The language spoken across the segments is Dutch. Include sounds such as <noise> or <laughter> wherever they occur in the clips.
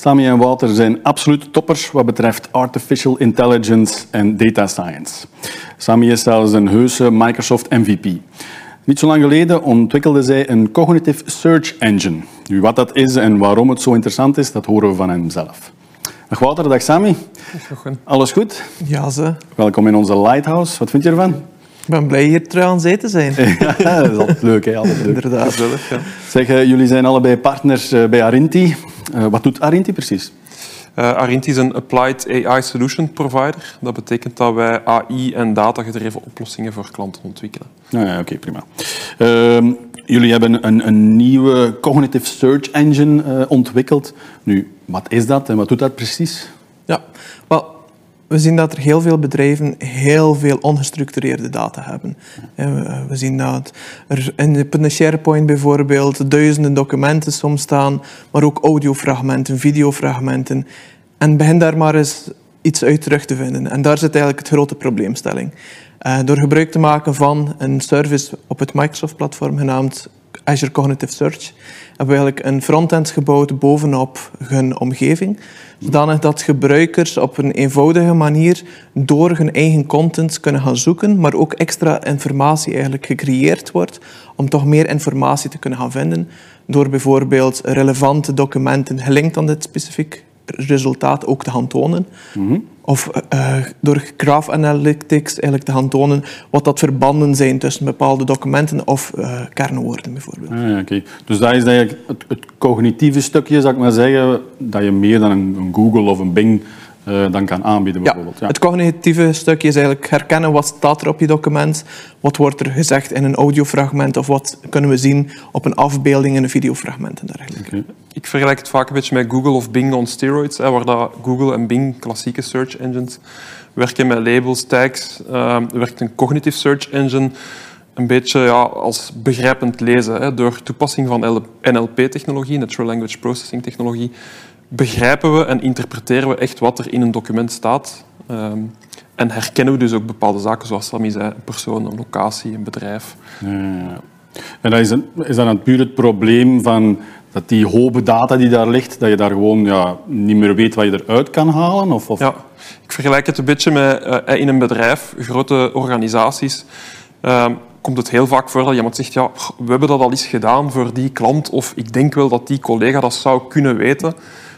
Sami en Wouter zijn absoluut toppers wat betreft artificial intelligence en data science. Sami is zelfs een heuse Microsoft MVP. Niet zo lang geleden ontwikkelde zij een cognitive search engine. Nu, wat dat is en waarom het zo interessant is, dat horen we van hem zelf. Dag Wouter, dag Sami. Alles goed? Ja, ze. Welkom in onze Lighthouse. Wat vind je ervan? Ik ben blij hier terug aan zee te zijn. <laughs> ja, dat is altijd leuk, hè? Altijd leuk. Inderdaad. ja. Zeg, eh, jullie zijn allebei partners eh, bij Arinti. Eh, wat doet Arinti precies? Uh, Arinti is een Applied AI Solution Provider. Dat betekent dat wij AI- en data-gedreven oplossingen voor klanten ontwikkelen. Nou ja, Oké, prima. Ehm, jullie hebben een, een, nieuwe cognitive search engine uh, ontwikkeld. Nu, wat is dat en wat doet dat precies? Ja, wel, we zien dat er heel veel bedrijven heel veel ongestructureerde data hebben. We zien dat er in de SharePoint bijvoorbeeld duizenden documenten soms staan, maar ook audiofragmenten, videofragmenten. En begin daar maar eens iets uit terug te vinden. En daar zit eigenlijk het grote probleemstelling. Uh, door gebruik te maken van een service op het Microsoft-platform genaamd Azure Cognitive Search, hebben we eigenlijk een frontend gebouwd bovenop hun omgeving, zodanig dat gebruikers op een eenvoudige manier door hun eigen content kunnen gaan zoeken, maar ook extra informatie eigenlijk gecreëerd wordt om toch meer informatie te kunnen gaan vinden, door bijvoorbeeld relevante documenten gelinkt aan dit specifiek resultaat ook te gaan tonen. Mm of uh, door Graph Analytics eigenlijk te gaan tonen wat dat verbanden zijn tussen bepaalde documenten of uh, kernwoorden bijvoorbeeld. Ah, okay. Dus dat is eigenlijk het, het, cognitieve stukje, zou ik maar zeggen, dat je meer dan een, een Google of een Bing uh, dan kan aanbieden bijvoorbeeld. Ja, het cognitieve stukje is eigenlijk herkennen wat staat er op je document, wat wordt er gezegd in een audiofragment of wat kunnen we zien op een afbeelding in een videofragment en dergelijke. Okay. Ik vergelijk het vaak een beetje met Google of Bing on steroids, hè, waar dat Google en Bing, klassieke search engines, werken met labels, tags, uh, werkt een cognitive search engine een beetje ja, als begrijpend lezen. Hè, door toepassing van NLP-technologie, Natural Language Processing technologie, begrijpen we en interpreteren we echt wat er in een document staat. Um, en herkennen we dus ook bepaalde zaken, zoals Sammy zei, een persoon, een locatie, een bedrijf. Ja, en dat is, een, is dat dan puur het probleem van dat die hoop data die daar ligt, dat je daar gewoon ja, niet meer weet wat je eruit kan halen? Of, of? Ja, ik vergelijk het een beetje met uh, in een bedrijf, grote organisaties. Uh, komt het heel vaak voor dat iemand zegt, ja, we hebben dat al eens gedaan voor die klant, of ik denk wel dat die collega dat zou kunnen weten.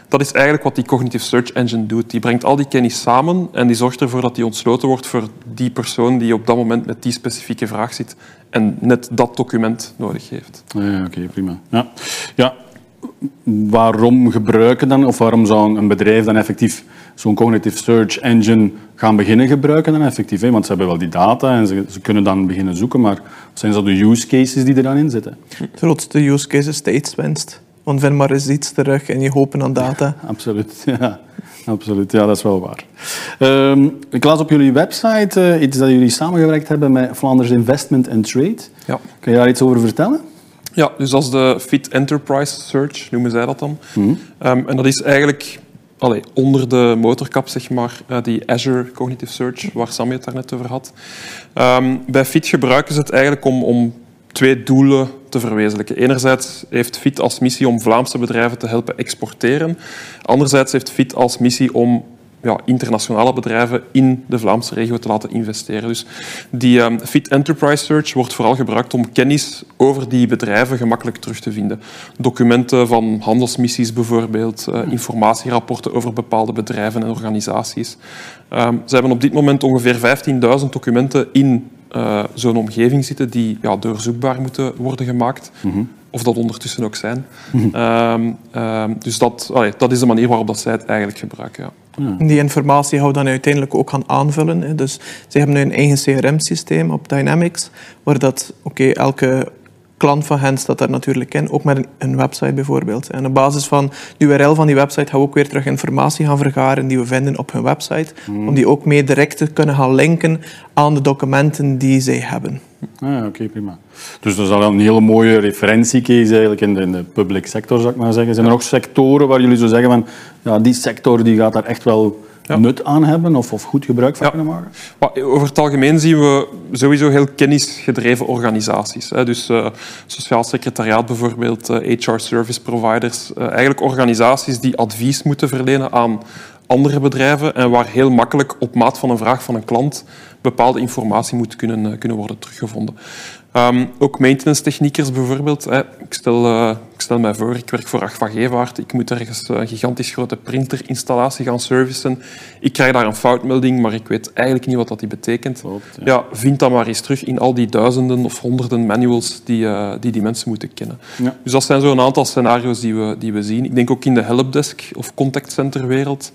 Dat is eigenlijk wat die Cognitive Search Engine doet. Die brengt al die kennis samen en die zorgt ervoor dat die ontsloten wordt voor die persoon die op dat moment met die specifieke vraag zit en net dat document nodig heeft. Ja, Oké, okay, prima. Ja. ja, waarom gebruiken dan, of waarom zou een bedrijf dan effectief zo'n cognitive search engine gaan beginnen gebruiken dan effectief? Hè? Want ze hebben wel die data en ze, ze, kunnen dan beginnen zoeken, maar wat zijn zo de use cases die er dan in zitten? De grootste use case is tijdswinst. Want vind maar eens iets terug en je hopen aan data. Absoluut, <laughs> ja. Absoluut, ja, dat is wel waar. Um, ik las op jullie website uh, iets dat jullie samengewerkt hebben met Flanders Investment and Trade. Ja. Kan je daar iets over vertellen? Ja, dus als de Fit Enterprise Search noemen zij dat dan. Mm -hmm. um, en dat is eigenlijk allee, onder de motorkap, zeg maar, uh, die Azure Cognitive Search, waar Sammy het daarnet over had. Um, bij Fit gebruiken ze het eigenlijk om, om twee doelen te verwezenlijken. Enerzijds heeft FIT als missie om Vlaamse bedrijven te helpen exporteren. Anderzijds heeft FIT als missie om ja, internationale bedrijven in de Vlaamse regio te laten investeren. Dus die um, Fit Enterprise Search wordt vooral gebruikt om kennis over die bedrijven gemakkelijk terug te vinden. Documenten van handelsmissies bijvoorbeeld, uh, informatierapporten over bepaalde bedrijven en organisaties. Um, ze hebben op dit moment ongeveer 15.000 documenten in uh, zo'n omgeving zitten die ja, doorzoekbaar moeten worden gemaakt. Mm -hmm. Of dat ondertussen ook zijn. Mm -hmm. um, um, dus dat, allee, dat is de manier waarop dat zij het eigenlijk gebruiken. Ja. Ja. Die informatie gaan we dan uiteindelijk ook gaan aanvullen. Hè. Dus ze hebben nu een eigen CRM-systeem op Dynamics, waar dat, oké, okay, elke klant van hen staat daar natuurlijk in, ook met een, een, website bijvoorbeeld. En op basis van de URL van die website gaan we ook weer terug informatie gaan vergaren die we vinden op hun website, mm. om die ook mee direct te kunnen gaan linken aan de documenten die zij hebben. Ah, Oké, okay, prima. Dus dat is al een hele mooie referentiecase eigenlijk in de, in de public sector, zou ik maar zeggen. Zijn er nog sectoren waar jullie zo zeggen van, ja, die sector die gaat daar echt wel Ja. nut aan hebben of, of goed gebruik van Ja. kunnen maken? Maar over het algemeen zien we sowieso heel kennisgedreven organisaties. Hè. Dus eh, sociaal secretariaat bijvoorbeeld, eh, HR service providers. eh, eigenlijk organisaties die advies moeten verlenen aan andere bedrijven en waar heel makkelijk op maat van een vraag van een klant bepaalde informatie moet kunnen, eh, kunnen worden teruggevonden. Ehm, ook maintenance techniekers bijvoorbeeld. Hè. Ik, stel, eh, ik stel mij voor, ik werk voor Agfa Gevaert. Ik moet ergens een gigantisch grote printerinstallatie gaan servicen. Ik krijg daar een foutmelding, maar ik weet eigenlijk niet wat dat die betekent. Klopt, ja. ja. vind dat maar eens terug in al die duizenden of honderden manuals die eh, die, die mensen moeten kennen. Ja. Dus dat zijn zo'n aantal scenario's die we, die we zien. Ik denk ook in de helpdesk of contactcenter wereld.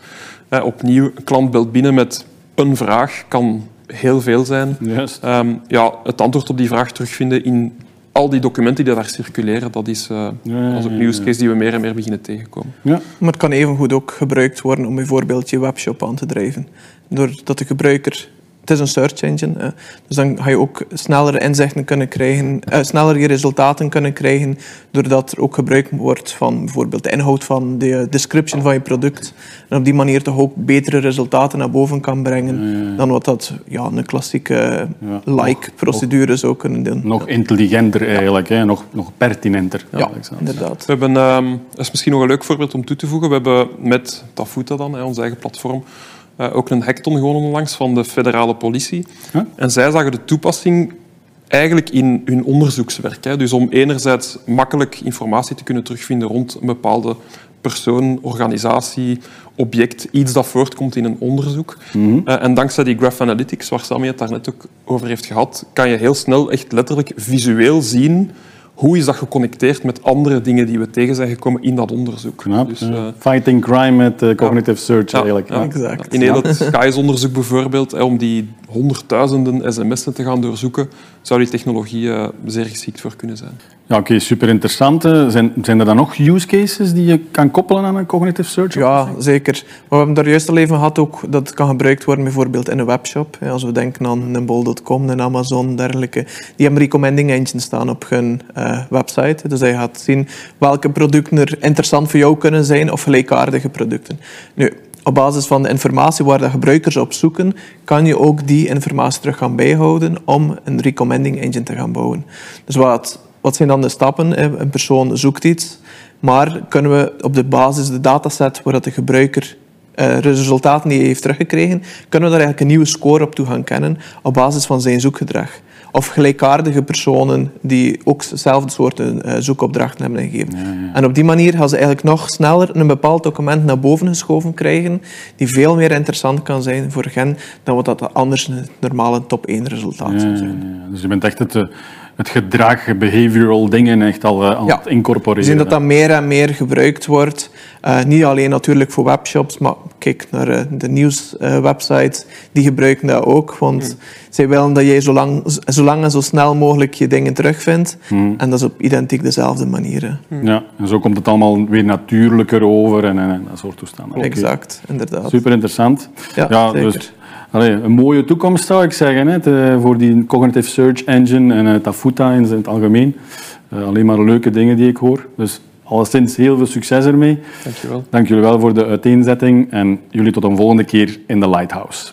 Eh, opnieuw, een klant belt binnen met een vraag, kan heel veel zijn. Ehm, ja, het antwoord op die vraag terugvinden in al die documenten die daar circuleren, dat is, eh ja, ook ja, een use case die we meer en meer beginnen tegenkomen. Ja. Maar het kan evengoed ook gebruikt worden om bijvoorbeeld je webshop aan te drijven. Doordat de gebruiker... Het is een search engine, hè. dus dan ga je ook snellere inzichten kunnen krijgen, eh, sneller je resultaten kunnen krijgen, doordat er ook gebruik wordt van bijvoorbeeld de inhoud van de description van je product. En op die manier toch ook betere resultaten naar boven kan brengen dan wat dat ja, een klassieke like-procedure zou kunnen doen. Nog intelligenter eigenlijk, hè? Nog, nog pertinenter. Ja, inderdaad. We hebben, ehm, dat is misschien nog een leuk voorbeeld om toe te voegen. We hebben met Tafuta dan, hè, onze eigen platform, eh, ook een hackathon gewonnen onlangs van de federale politie. Huh? En zij zagen de toepassing eigenlijk in hun onderzoekswerk. Hè. Dus om enerzijds makkelijk informatie te kunnen terugvinden rond een bepaalde persoon, organisatie, object, iets dat voortkomt in een onderzoek. Eh, en dankzij die Graph Analytics, waar Sammy het daar net ook over heeft gehad, kan je heel snel echt letterlijk visueel zien hoe is dat geconnecteerd met andere dingen die we tegen zijn gekomen in dat onderzoek. Knap. Dus, eh, Fighting crime met eh, cognitive search ja, eigenlijk. ja. Ja. Exact. in heel het SKIS-onderzoek bijvoorbeeld, hè, om die honderdduizenden sms'en te gaan doorzoeken, zou die technologie eh, zeer geschikt voor kunnen zijn. Ja, oké, super interessant. Zijn, zijn er dan nog use cases die je kan koppelen aan een cognitive search? Ja, zeker. Maar we hebben daar juist al even gehad ook dat het kan gebruikt worden bijvoorbeeld in een webshop. Ja, Als we denken aan een bol.com, een Amazon, dergelijke. Die hebben recommending engines staan op hun eh, website. Dus je gaat zien welke producten er interessant voor jou kunnen zijn of gelijkaardige producten. Nu, op basis van de informatie waar de gebruikers op zoeken, kan je ook die informatie terug gaan bijhouden om een recommending engine te gaan bouwen. Dus wat, wat zijn dan de stappen? Eh, Een persoon zoekt iets, maar kunnen we op de basis, de dataset waar de gebruiker eh, resultaten die hij heeft teruggekregen, kunnen we daar eigenlijk een nieuwe score op toe gaan kennen op basis van zijn zoekgedrag. Of gelijkaardige personen die ook dezelfde soorten eh, zoekopdrachten hebben ingegeven. En op die manier gaan ze eigenlijk nog sneller een bepaald document naar boven geschoven krijgen, die veel meer interessant kan zijn voor hen dan wat dat anders een normale top 1 resultaat zou zijn. Dus je bent echt het, eh, het gedrag, behavioral dingen echt al aan Ja. het incorporeren. We zien dat dat meer en meer gebruikt wordt. Eh, niet alleen natuurlijk voor webshops, maar kijk naar eh, de nieuwswebsites. die gebruiken dat ook. Want zij willen dat jij zo lang, zo lang en zo snel mogelijk je dingen terugvindt. En dat is op identiek dezelfde manier. hè. Ja, en zo komt het allemaal weer natuurlijker over en, en, en dat soort toestanden. Exact, inderdaad. Super interessant. Ja, dus zeker. Allee, een mooie toekomst zou ik zeggen hè, te- voor die cognitive search engine en het Tafuta in het algemeen. Eh, alleen maar leuke dingen die ik hoor. Dus alleszins heel veel succes ermee. Dankjewel. Dank jullie wel voor de uiteenzetting en jullie tot een volgende keer in de Lighthouse.